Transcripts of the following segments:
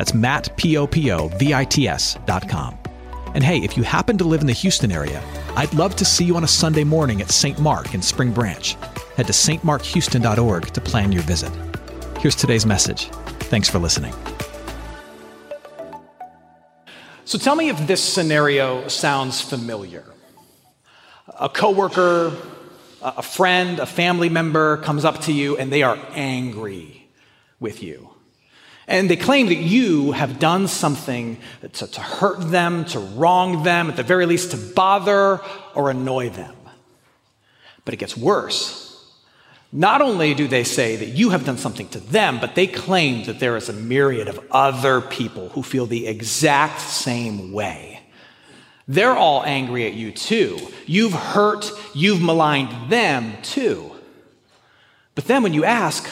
That's Matt, P-O-P-O-V-I-T-S dot com. And hey, if you happen to live in the Houston area, I'd love to see you on a Sunday morning at St. Mark in Spring Branch. Head to stmarkhouston.org to plan your visit. Here's today's message. Thanks for listening. So tell me if this scenario sounds familiar. A coworker, a friend, a family member comes up to you and they are angry with you. And they claim that you have done something to, to, hurt them, to wrong them, at the very least to bother or annoy them. But it gets worse. Not only do they say that you have done something to them, but they claim that there is a myriad of other people who feel the exact same way. They're all angry at you too. You've hurt, you've maligned them too. But then when you ask,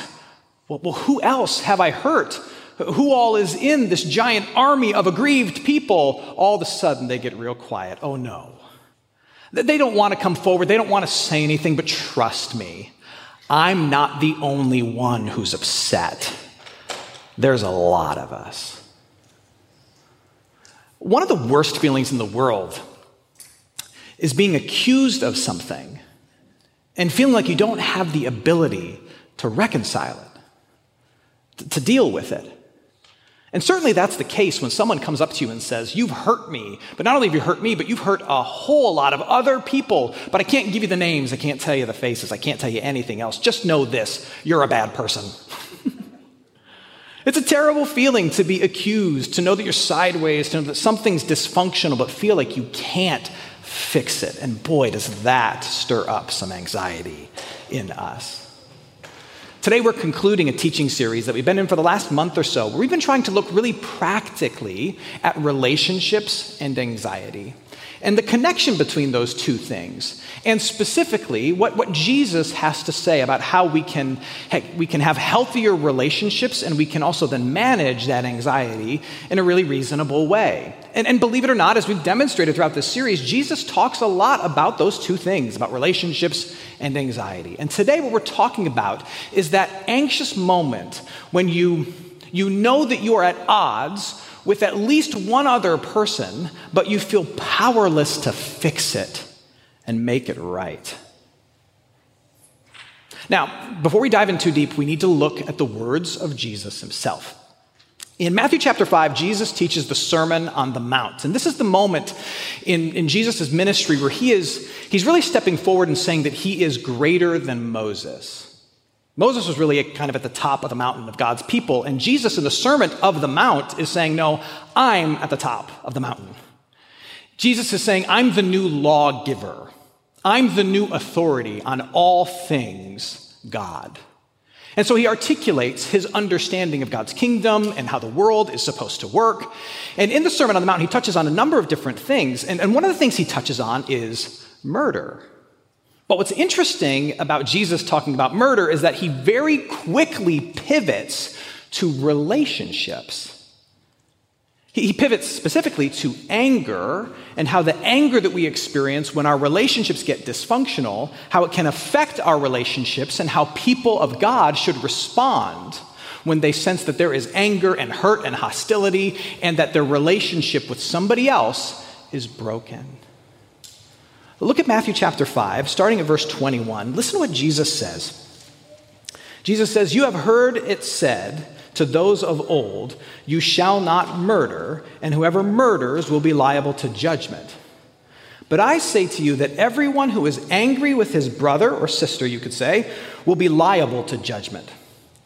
well, well who else have I hurt? Who all is in this giant army of aggrieved people, all of a sudden they get real quiet. Oh no. They don't want to come forward, they don't want to say anything, but trust me, I'm not the only one who's upset. There's a lot of us. One of the worst feelings in the world is being accused of something and feeling like you don't have the ability to reconcile it, to deal with it. And certainly that's the case when someone comes up to you and says, You've hurt me. But not only have you hurt me, but you've hurt a whole lot of other people. But I can't give you the names, I can't tell you the faces, I can't tell you anything else. Just know this you're a bad person. it's a terrible feeling to be accused, to know that you're sideways, to know that something's dysfunctional, but feel like you can't fix it. And boy, does that stir up some anxiety in us. Today, we're concluding a teaching series that we've been in for the last month or so, where we've been trying to look really practically at relationships and anxiety and the connection between those two things, and specifically what, what Jesus has to say about how we can, we can have healthier relationships and we can also then manage that anxiety in a really reasonable way. And, and believe it or not, as we've demonstrated throughout this series, Jesus talks a lot about those two things, about relationships and anxiety. And today, what we're talking about is that anxious moment when you, you know that you are at odds with at least one other person, but you feel powerless to fix it and make it right. Now, before we dive in too deep, we need to look at the words of Jesus himself. In Matthew chapter 5, Jesus teaches the Sermon on the Mount. And this is the moment in, in Jesus' ministry where he is, he's really stepping forward and saying that he is greater than Moses. Moses was really kind of at the top of the mountain of God's people, and Jesus in the Sermon of the Mount is saying, No, I'm at the top of the mountain. Jesus is saying, I'm the new lawgiver. I'm the new authority on all things God. And so he articulates his understanding of God's kingdom and how the world is supposed to work. And in the Sermon on the Mount, he touches on a number of different things. And, and one of the things he touches on is murder. But what's interesting about Jesus talking about murder is that he very quickly pivots to relationships. He pivots specifically to anger and how the anger that we experience when our relationships get dysfunctional, how it can affect our relationships, and how people of God should respond when they sense that there is anger and hurt and hostility and that their relationship with somebody else is broken. Look at Matthew chapter 5, starting at verse 21. Listen to what Jesus says. Jesus says, You have heard it said to those of old, You shall not murder, and whoever murders will be liable to judgment. But I say to you that everyone who is angry with his brother or sister, you could say, will be liable to judgment.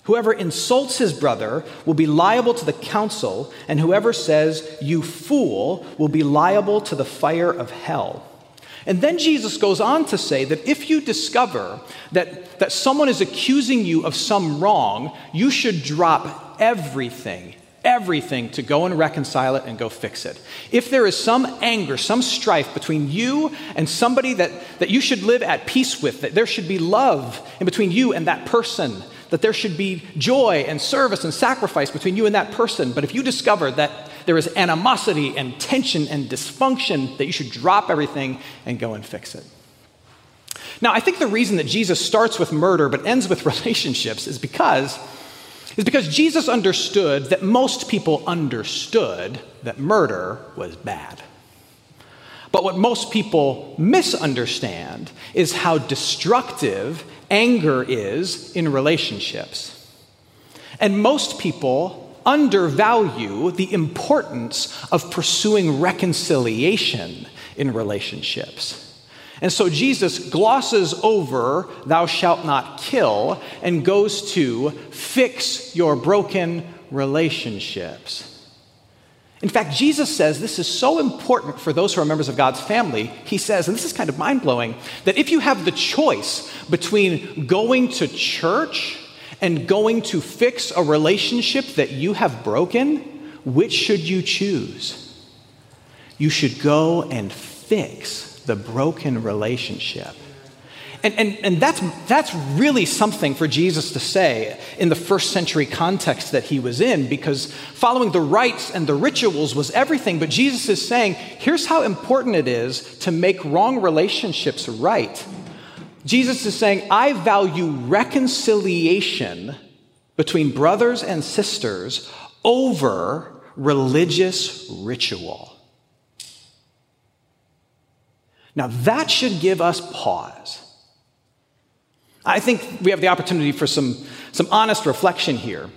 Whoever insults his brother will be liable to the council, and whoever says, You fool, will be liable to the fire of hell. And then Jesus goes on to say that if you discover that, that someone is accusing you of some wrong, you should drop everything everything to go and reconcile it and go fix it. If there is some anger, some strife between you and somebody that, that you should live at peace with, that there should be love in between you and that person, that there should be joy and service and sacrifice between you and that person. But if you discover that there is animosity and tension and dysfunction, that you should drop everything and go and fix it. Now, I think the reason that Jesus starts with murder but ends with relationships is because is because Jesus understood that most people understood that murder was bad. But what most people misunderstand is how destructive anger is in relationships. And most people undervalue the importance of pursuing reconciliation in relationships. And so Jesus glosses over, thou shalt not kill, and goes to fix your broken relationships. In fact, Jesus says this is so important for those who are members of God's family. He says, and this is kind of mind blowing, that if you have the choice between going to church and going to fix a relationship that you have broken, which should you choose? You should go and fix the broken relationship. And, and, and that's, that's really something for Jesus to say in the first century context that he was in, because following the rites and the rituals was everything. But Jesus is saying, here's how important it is to make wrong relationships right. Jesus is saying, I value reconciliation between brothers and sisters over religious ritual. Now, that should give us pause. I think we have the opportunity for some, some honest reflection here.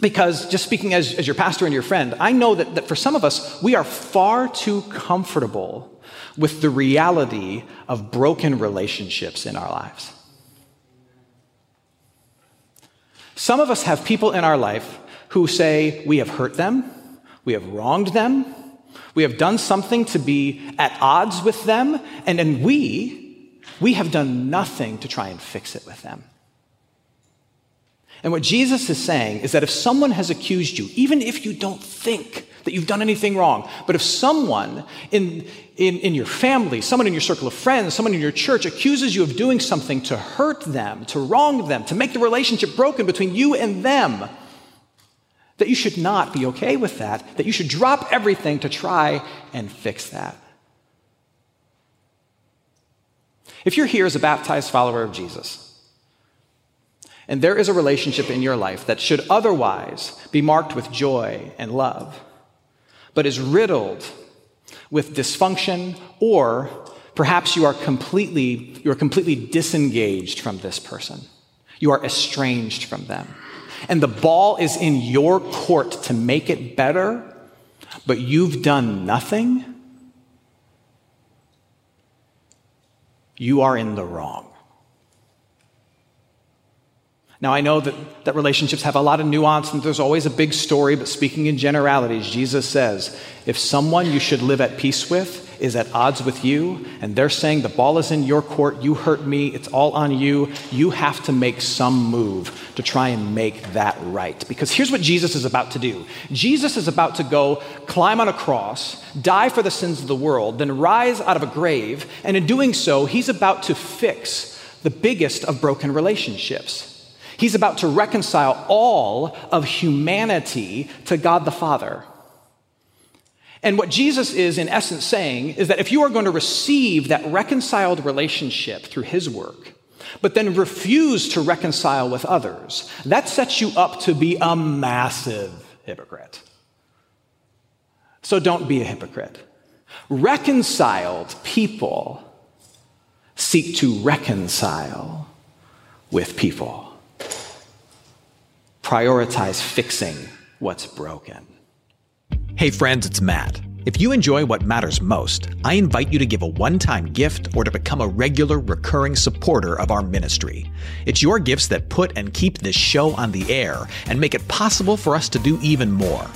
Because just speaking as, as your pastor and your friend, I know that, that for some of us, we are far too comfortable with the reality of broken relationships in our lives. Some of us have people in our life who say we have hurt them, we have wronged them, we have done something to be at odds with them, and then we, we have done nothing to try and fix it with them. And what Jesus is saying is that if someone has accused you, even if you don't think that you've done anything wrong, but if someone in, in, in, your family, someone in your circle of friends, someone in your church accuses you of doing something to hurt them, to wrong them, to make the relationship broken between you and them, that you should not be okay with that, that you should drop everything to try and fix that. If you're here as a baptized follower of Jesus, and there is a relationship in your life that should otherwise be marked with joy and love, but is riddled with dysfunction, or perhaps you are completely, you are completely disengaged from this person. You are estranged from them and the ball is in your court to make it better, but you've done nothing, you are in the wrong. Now, I know that, that relationships have a lot of nuance and there's always a big story, but speaking in generalities, Jesus says if someone you should live at peace with is at odds with you, and they're saying the ball is in your court, you hurt me, it's all on you, you have to make some move to try and make that right. Because here's what Jesus is about to do Jesus is about to go climb on a cross, die for the sins of the world, then rise out of a grave, and in doing so, he's about to fix the biggest of broken relationships. He's about to reconcile all of humanity to God the Father. And what Jesus is, in essence, saying is that if you are going to receive that reconciled relationship through his work, but then refuse to reconcile with others, that sets you up to be a massive hypocrite. So don't be a hypocrite. Reconciled people seek to reconcile with people. Prioritize fixing what's broken. Hey friends, it's Matt. If you enjoy what matters most, I invite you to give a one time gift or to become a regular, recurring supporter of our ministry. It's your gifts that put and keep this show on the air and make it possible for us to do even more.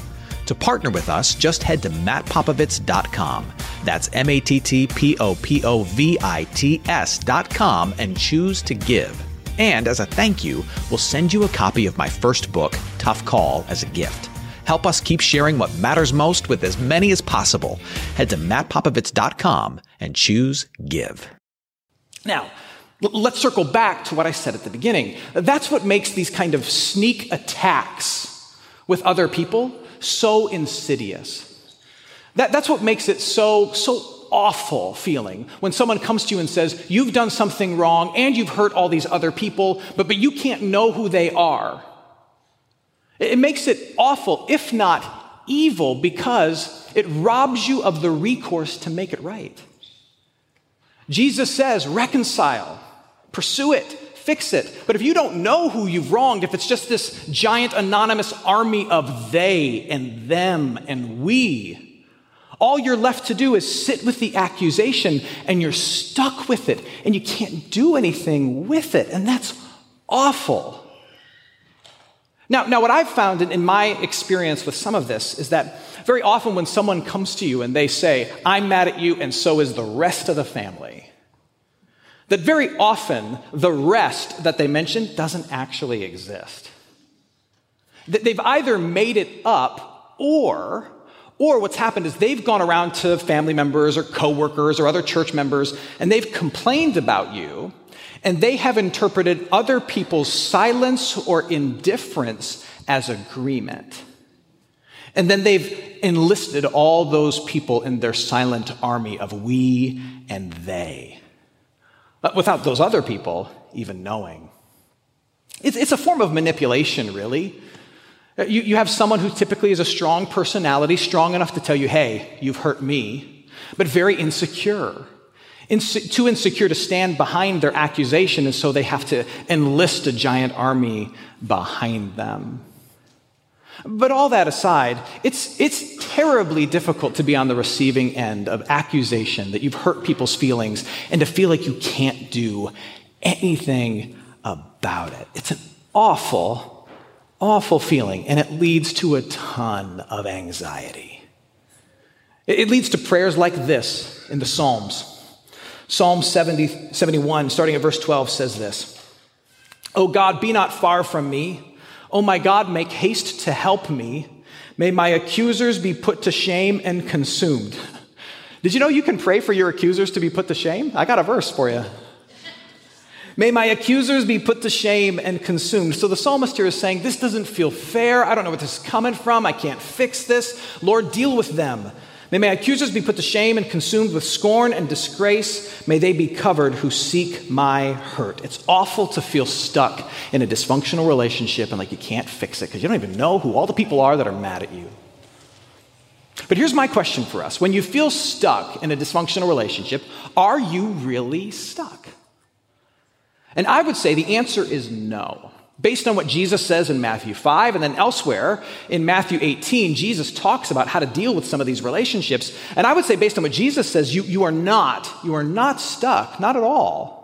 To partner with us, just head to mattpopovits.com. That's M A T T P O P O V I T S.com and choose to give. And as a thank you, we'll send you a copy of my first book, Tough Call, as a gift. Help us keep sharing what matters most with as many as possible. Head to mattpopovits.com and choose Give. Now, let's circle back to what I said at the beginning. That's what makes these kind of sneak attacks with other people so insidious. That, that's what makes it so, so awful feeling when someone comes to you and says, You've done something wrong and you've hurt all these other people, but, but you can't know who they are. It makes it awful, if not evil, because it robs you of the recourse to make it right. Jesus says, reconcile, pursue it, fix it. But if you don't know who you've wronged, if it's just this giant anonymous army of they and them and we, all you're left to do is sit with the accusation and you're stuck with it and you can't do anything with it. And that's awful. Now, now what I've found in, in my experience with some of this is that very often when someone comes to you and they say, I'm mad at you, and so is the rest of the family, that very often the rest that they mention doesn't actually exist. That they've either made it up or or what's happened is they've gone around to family members or coworkers or other church members and they've complained about you and they have interpreted other people's silence or indifference as agreement. And then they've enlisted all those people in their silent army of we and they, without those other people even knowing. It's, it's a form of manipulation, really. Uh, you, you have someone who typically is a strong personality, strong enough to tell you, hey, you've hurt me, but very insecure Inse- too insecure to stand behind their accusation, and so they have to enlist a giant army behind them. But all that aside, it's, it's terribly difficult to be on the receiving end of accusation that you've hurt people's feelings and to feel like you can't do anything about it. It's an awful, awful feeling, and it leads to a ton of anxiety. It leads to prayers like this in the Psalms Psalm 70, 71, starting at verse 12, says this O God, be not far from me. O my God, make haste to help me. May my accusers be put to shame and consumed. Did you know you can pray for your accusers to be put to shame? I got a verse for you. May my accusers be put to shame and consumed. So the psalmist here is saying, This doesn't feel fair. I don't know where this is coming from. I can't fix this. Lord, deal with them. May my accusers be put to shame and consumed with scorn and disgrace. May they be covered who seek my hurt. It's awful to feel stuck in a dysfunctional relationship and like you can't fix it because you don't even know who all the people are that are mad at you. But here's my question for us. When you feel stuck in a dysfunctional relationship, are you really stuck? And I would say the answer is no. Based on what Jesus says in Matthew 5, and then elsewhere in Matthew 18, Jesus talks about how to deal with some of these relationships. And I would say, based on what Jesus says, you, you are not, you are not stuck, not at all.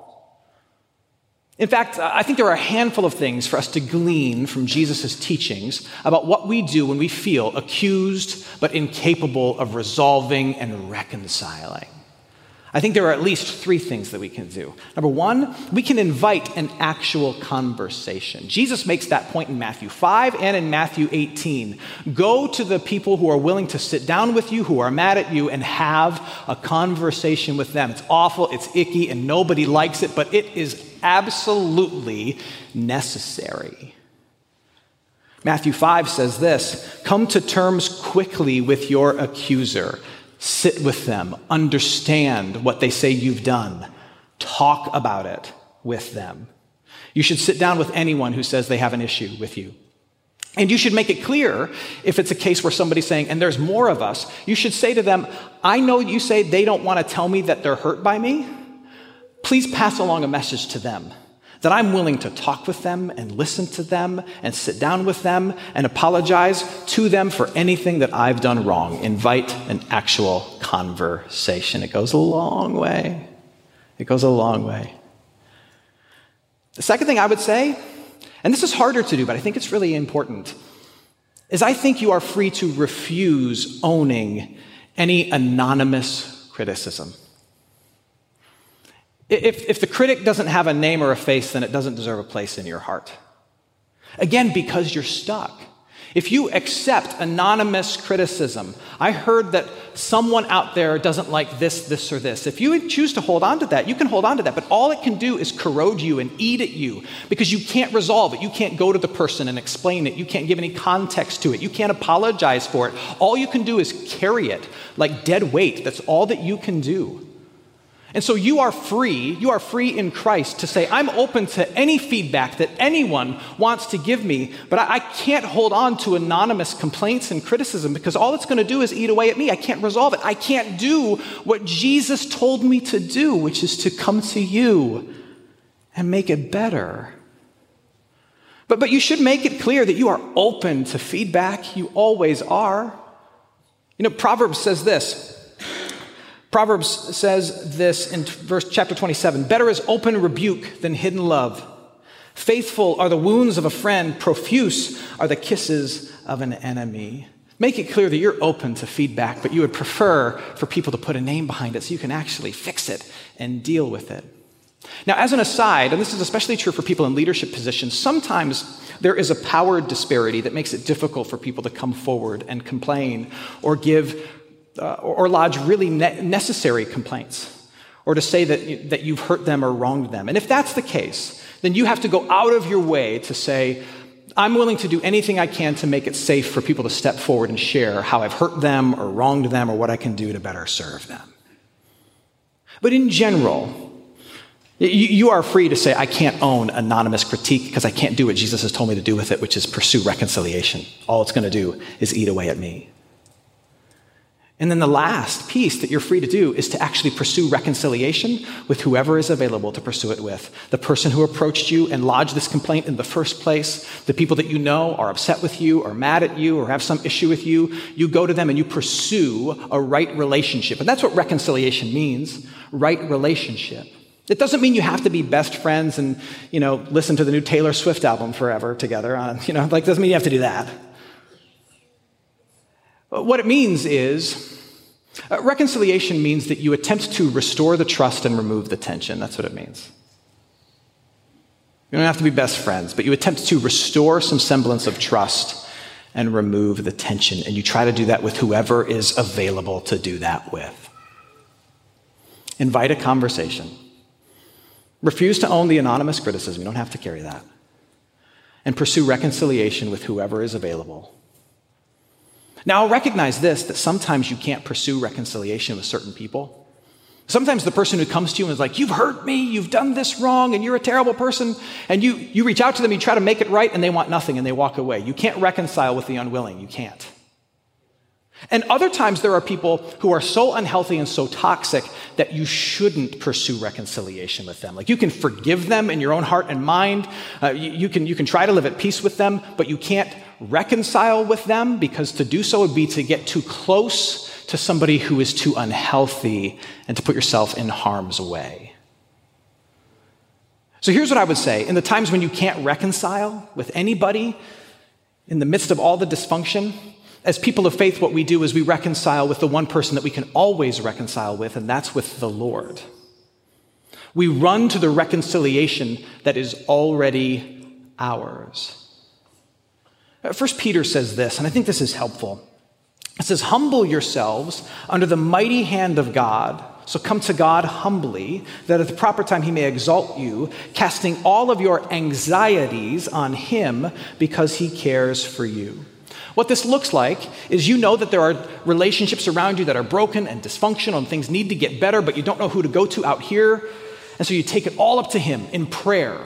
In fact, I think there are a handful of things for us to glean from Jesus' teachings about what we do when we feel accused but incapable of resolving and reconciling. I think there are at least three things that we can do. Number one, we can invite an actual conversation. Jesus makes that point in Matthew 5 and in Matthew 18. Go to the people who are willing to sit down with you, who are mad at you, and have a conversation with them. It's awful, it's icky, and nobody likes it, but it is absolutely necessary. Matthew 5 says this Come to terms quickly with your accuser Sit with them, understand what they say you've done, talk about it with them. You should sit down with anyone who says they have an issue with you. And you should make it clear if it's a case where somebody's saying, and there's more of us, you should say to them, I know you say they don't want to tell me that they're hurt by me. Please pass along a message to them that I'm willing to talk with them and listen to them and sit down with them and apologize to them for anything that I've done wrong. Invite an actual conversation. It goes a long way. It goes a long way. The second thing I would say, and this is harder to do, but I think it's really important, is I think you are free to refuse owning any anonymous criticism. If, if the critic doesn't have a name or a face, then it doesn't deserve a place in your heart. Again, because you're stuck. If you accept anonymous criticism, I heard that someone out there doesn't like this, this, or this. If you choose to hold on to that, you can hold on to that, but all it can do is corrode you and eat at you because you can't resolve it. You can't go to the person and explain it. You can't give any context to it. You can't apologize for it. All you can do is carry it like dead weight. That's all that you can do. And so you are free, you are free in Christ to say, I'm open to any feedback that anyone wants to give me, but I, can't hold on to anonymous complaints and criticism because all it's going to do is eat away at me. I can't resolve it. I can't do what Jesus told me to do, which is to come to you and make it better. But, but you should make it clear that you are open to feedback. You always are. You know, Proverbs says this Proverbs says this in verse chapter 27 Better is open rebuke than hidden love. Faithful are the wounds of a friend, profuse are the kisses of an enemy. Make it clear that you're open to feedback, but you would prefer for people to put a name behind it so you can actually fix it and deal with it. Now, as an aside, and this is especially true for people in leadership positions, sometimes there is a power disparity that makes it difficult for people to come forward and complain or give uh, or lodge really ne- necessary complaints or to say that, that you've hurt them or wronged them. And if that's the case, then you have to go out of your way to say, I'm willing to do anything I can to make it safe for people to step forward and share how I've hurt them or wronged them or what I can do to better serve them. But in general, you are free to say, I can't own anonymous critique because I can't do what Jesus has told me to do with it, which is pursue reconciliation. All it's going to do is eat away at me. And then the last piece that you're free to do is to actually pursue reconciliation with whoever is available to pursue it with. The person who approached you and lodged this complaint in the first place, the people that you know are upset with you or mad at you or have some issue with you, you go to them and you pursue a right relationship. And that's what reconciliation means right relationship. It doesn't mean you have to be best friends and, you know, listen to the new Taylor Swift album forever together. On, uh, you know, like, doesn't mean you have to do that. What it means is uh, reconciliation means that you attempt to restore the trust and remove the tension. That's what it means. You don't have to be best friends, but you attempt to restore some semblance of trust and remove the tension. And you try to do that with whoever is available to do that with. Invite a conversation. Refuse to own the anonymous criticism. You don't have to carry that. And pursue reconciliation with whoever is available now, I'll recognize this that sometimes you can't pursue reconciliation with certain people. Sometimes the person who comes to you and is like, You've hurt me, you've done this wrong, and you're a terrible person, and you, you reach out to them, you try to make it right, and they want nothing and they walk away. You can't reconcile with the unwilling. You can't. And other times there are people who are so unhealthy and so toxic that you shouldn't pursue reconciliation with them. Like you can forgive them in your own heart and mind. Uh, you, you, can, you can try to live at peace with them, but you can't reconcile with them because to do so would be to get too close to somebody who is too unhealthy and to put yourself in harm's way. So here's what I would say in the times when you can't reconcile with anybody, in the midst of all the dysfunction, as people of faith, what we do is we reconcile with the one person that we can always reconcile with, and that's with the Lord. We run to the reconciliation that is already ours. Uh, First Peter says this, and I think this is helpful. It says, Humble yourselves under the mighty hand of God. So come to God humbly, that at the proper time he may exalt you, casting all of your anxieties on him because he cares for you. What this looks like is you know that there are relationships around you that are broken and dysfunctional and things need to get better, but you don't know who to go to out here. And so you take it all up to him in prayer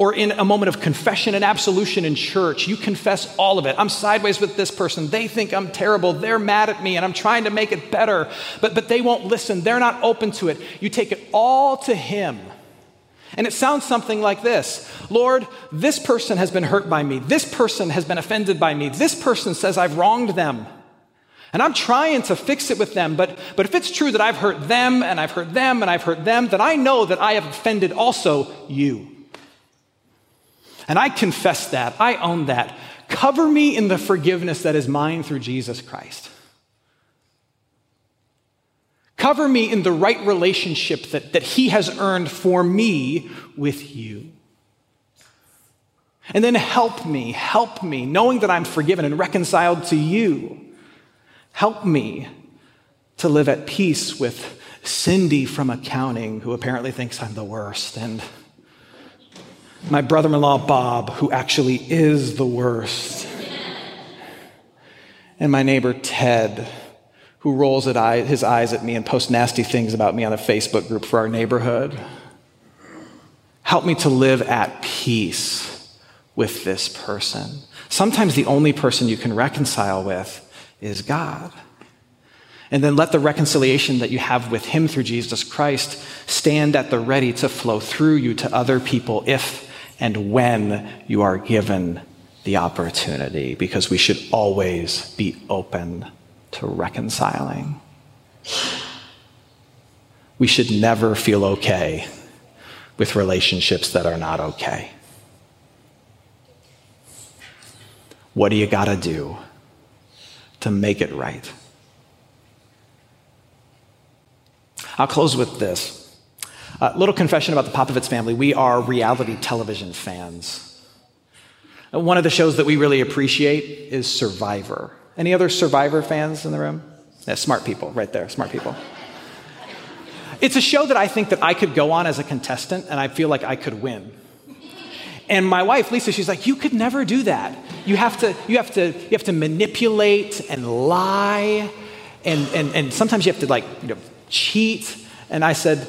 or in a moment of confession and absolution in church, you confess all of it. I'm sideways with this person. They think I'm terrible. They're mad at me, and I'm trying to make it better, but, but they won't listen. They're not open to it. You take it all to Him. And it sounds something like this Lord, this person has been hurt by me. This person has been offended by me. This person says I've wronged them. And I'm trying to fix it with them, but, but if it's true that I've hurt them and I've hurt them and I've hurt them, then I know that I have offended also you. And I confess that. I own that. Cover me in the forgiveness that is mine through Jesus Christ. Cover me in the right relationship that, that He has earned for me with you. And then help me, help me, knowing that I'm forgiven and reconciled to you. Help me to live at peace with Cindy from accounting, who apparently thinks I'm the worst, and my brother in law, Bob, who actually is the worst, and my neighbor, Ted, who rolls his eyes at me and posts nasty things about me on a Facebook group for our neighborhood. Help me to live at peace with this person. Sometimes the only person you can reconcile with is God. And then let the reconciliation that you have with Him through Jesus Christ stand at the ready to flow through you to other people if and when you are given the opportunity, because we should always be open to reconciling. We should never feel okay with relationships that are not okay. What do you got to do to make it right? I'll close with this. A little confession about the Popovits family. We are reality television fans. Uh, one of the shows that we really appreciate is Survivor. Any other Survivor fans in the room? Yeah, smart people, right there, smart people. It's a show that I think that I could go on as a contestant and I feel like I could win. And my wife, Lisa, she's like, you could never do that. You have to, you have to, you have to manipulate and lie, and, and, and sometimes you have to like you know, cheat. And I said,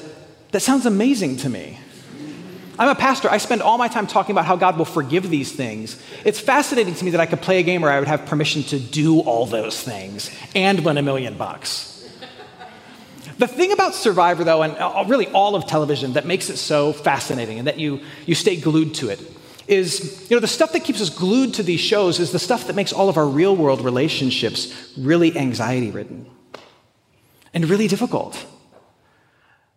that sounds amazing to me. I'm a pastor. I spend all my time talking about how God will forgive these things. It's fascinating to me that I could play a game where I would have permission to do all those things and win a million bucks. The thing about Survivor, though, and uh, really all of television that makes it so fascinating and that you, you stay glued to it is, you know, the stuff that keeps us glued to these shows is the stuff that makes all of our real world relationships really anxiety ridden and really difficult.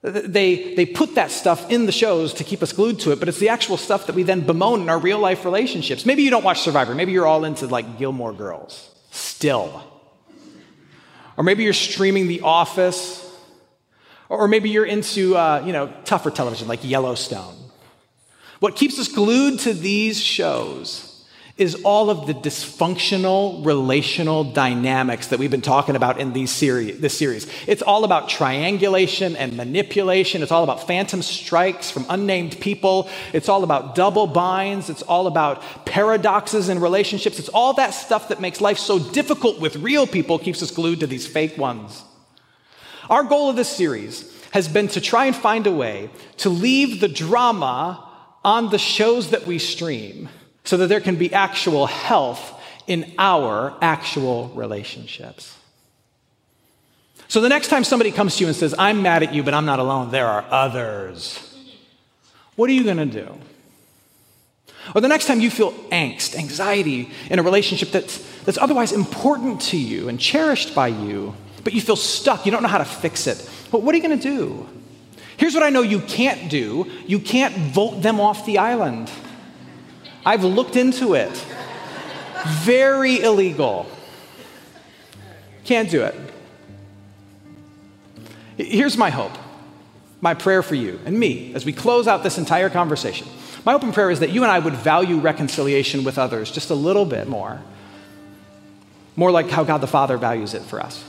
They, they put that stuff in the shows to keep us glued to it, but it's the actual stuff that we then bemoan in our real life relationships. Maybe you don't watch Survivor. Maybe you're all into like Gilmore Girls still. Or maybe you're streaming The Office. Or maybe you're into, uh, you know, tougher television like Yellowstone. What keeps us glued to these shows is all of the dysfunctional relational dynamics that we've been talking about in these series, this series. It's all about triangulation and manipulation. It's all about phantom strikes from unnamed people. It's all about double binds. It's all about paradoxes in relationships. It's all that stuff that makes life so difficult with real people, keeps us glued to these fake ones. Our goal of this series has been to try and find a way to leave the drama on the shows that we stream so that there can be actual health in our actual relationships. So the next time somebody comes to you and says, I'm mad at you, but I'm not alone, there are others, what are you going to do? Or the next time you feel angst, anxiety in a relationship that's, that's otherwise important to you and cherished by you, but you feel stuck, you don't know how to fix it, what are you going to do? Here's what I know you can't do you can't vote them off the island. I've looked into it. Very illegal. Can't do it. Here's my hope, my prayer for you and me as we close out this entire conversation. My open prayer is that you and I would value reconciliation with others just a little bit more, more like how God the Father values it for us.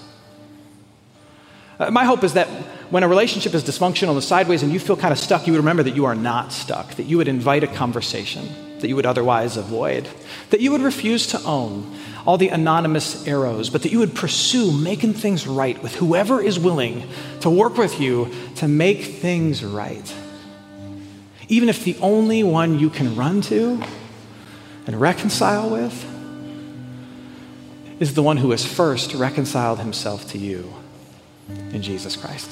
Uh, my hope is that when a relationship is dysfunctional and sideways and you feel kind of stuck, you would remember that you are not stuck, that you would invite a conversation that you would otherwise avoid, that you would refuse to own all the anonymous arrows, but that you would pursue making things right with whoever is willing to work with you to make things right. Even if the only one you can run to and reconcile with is the one who has first reconciled himself to you in Jesus Christ.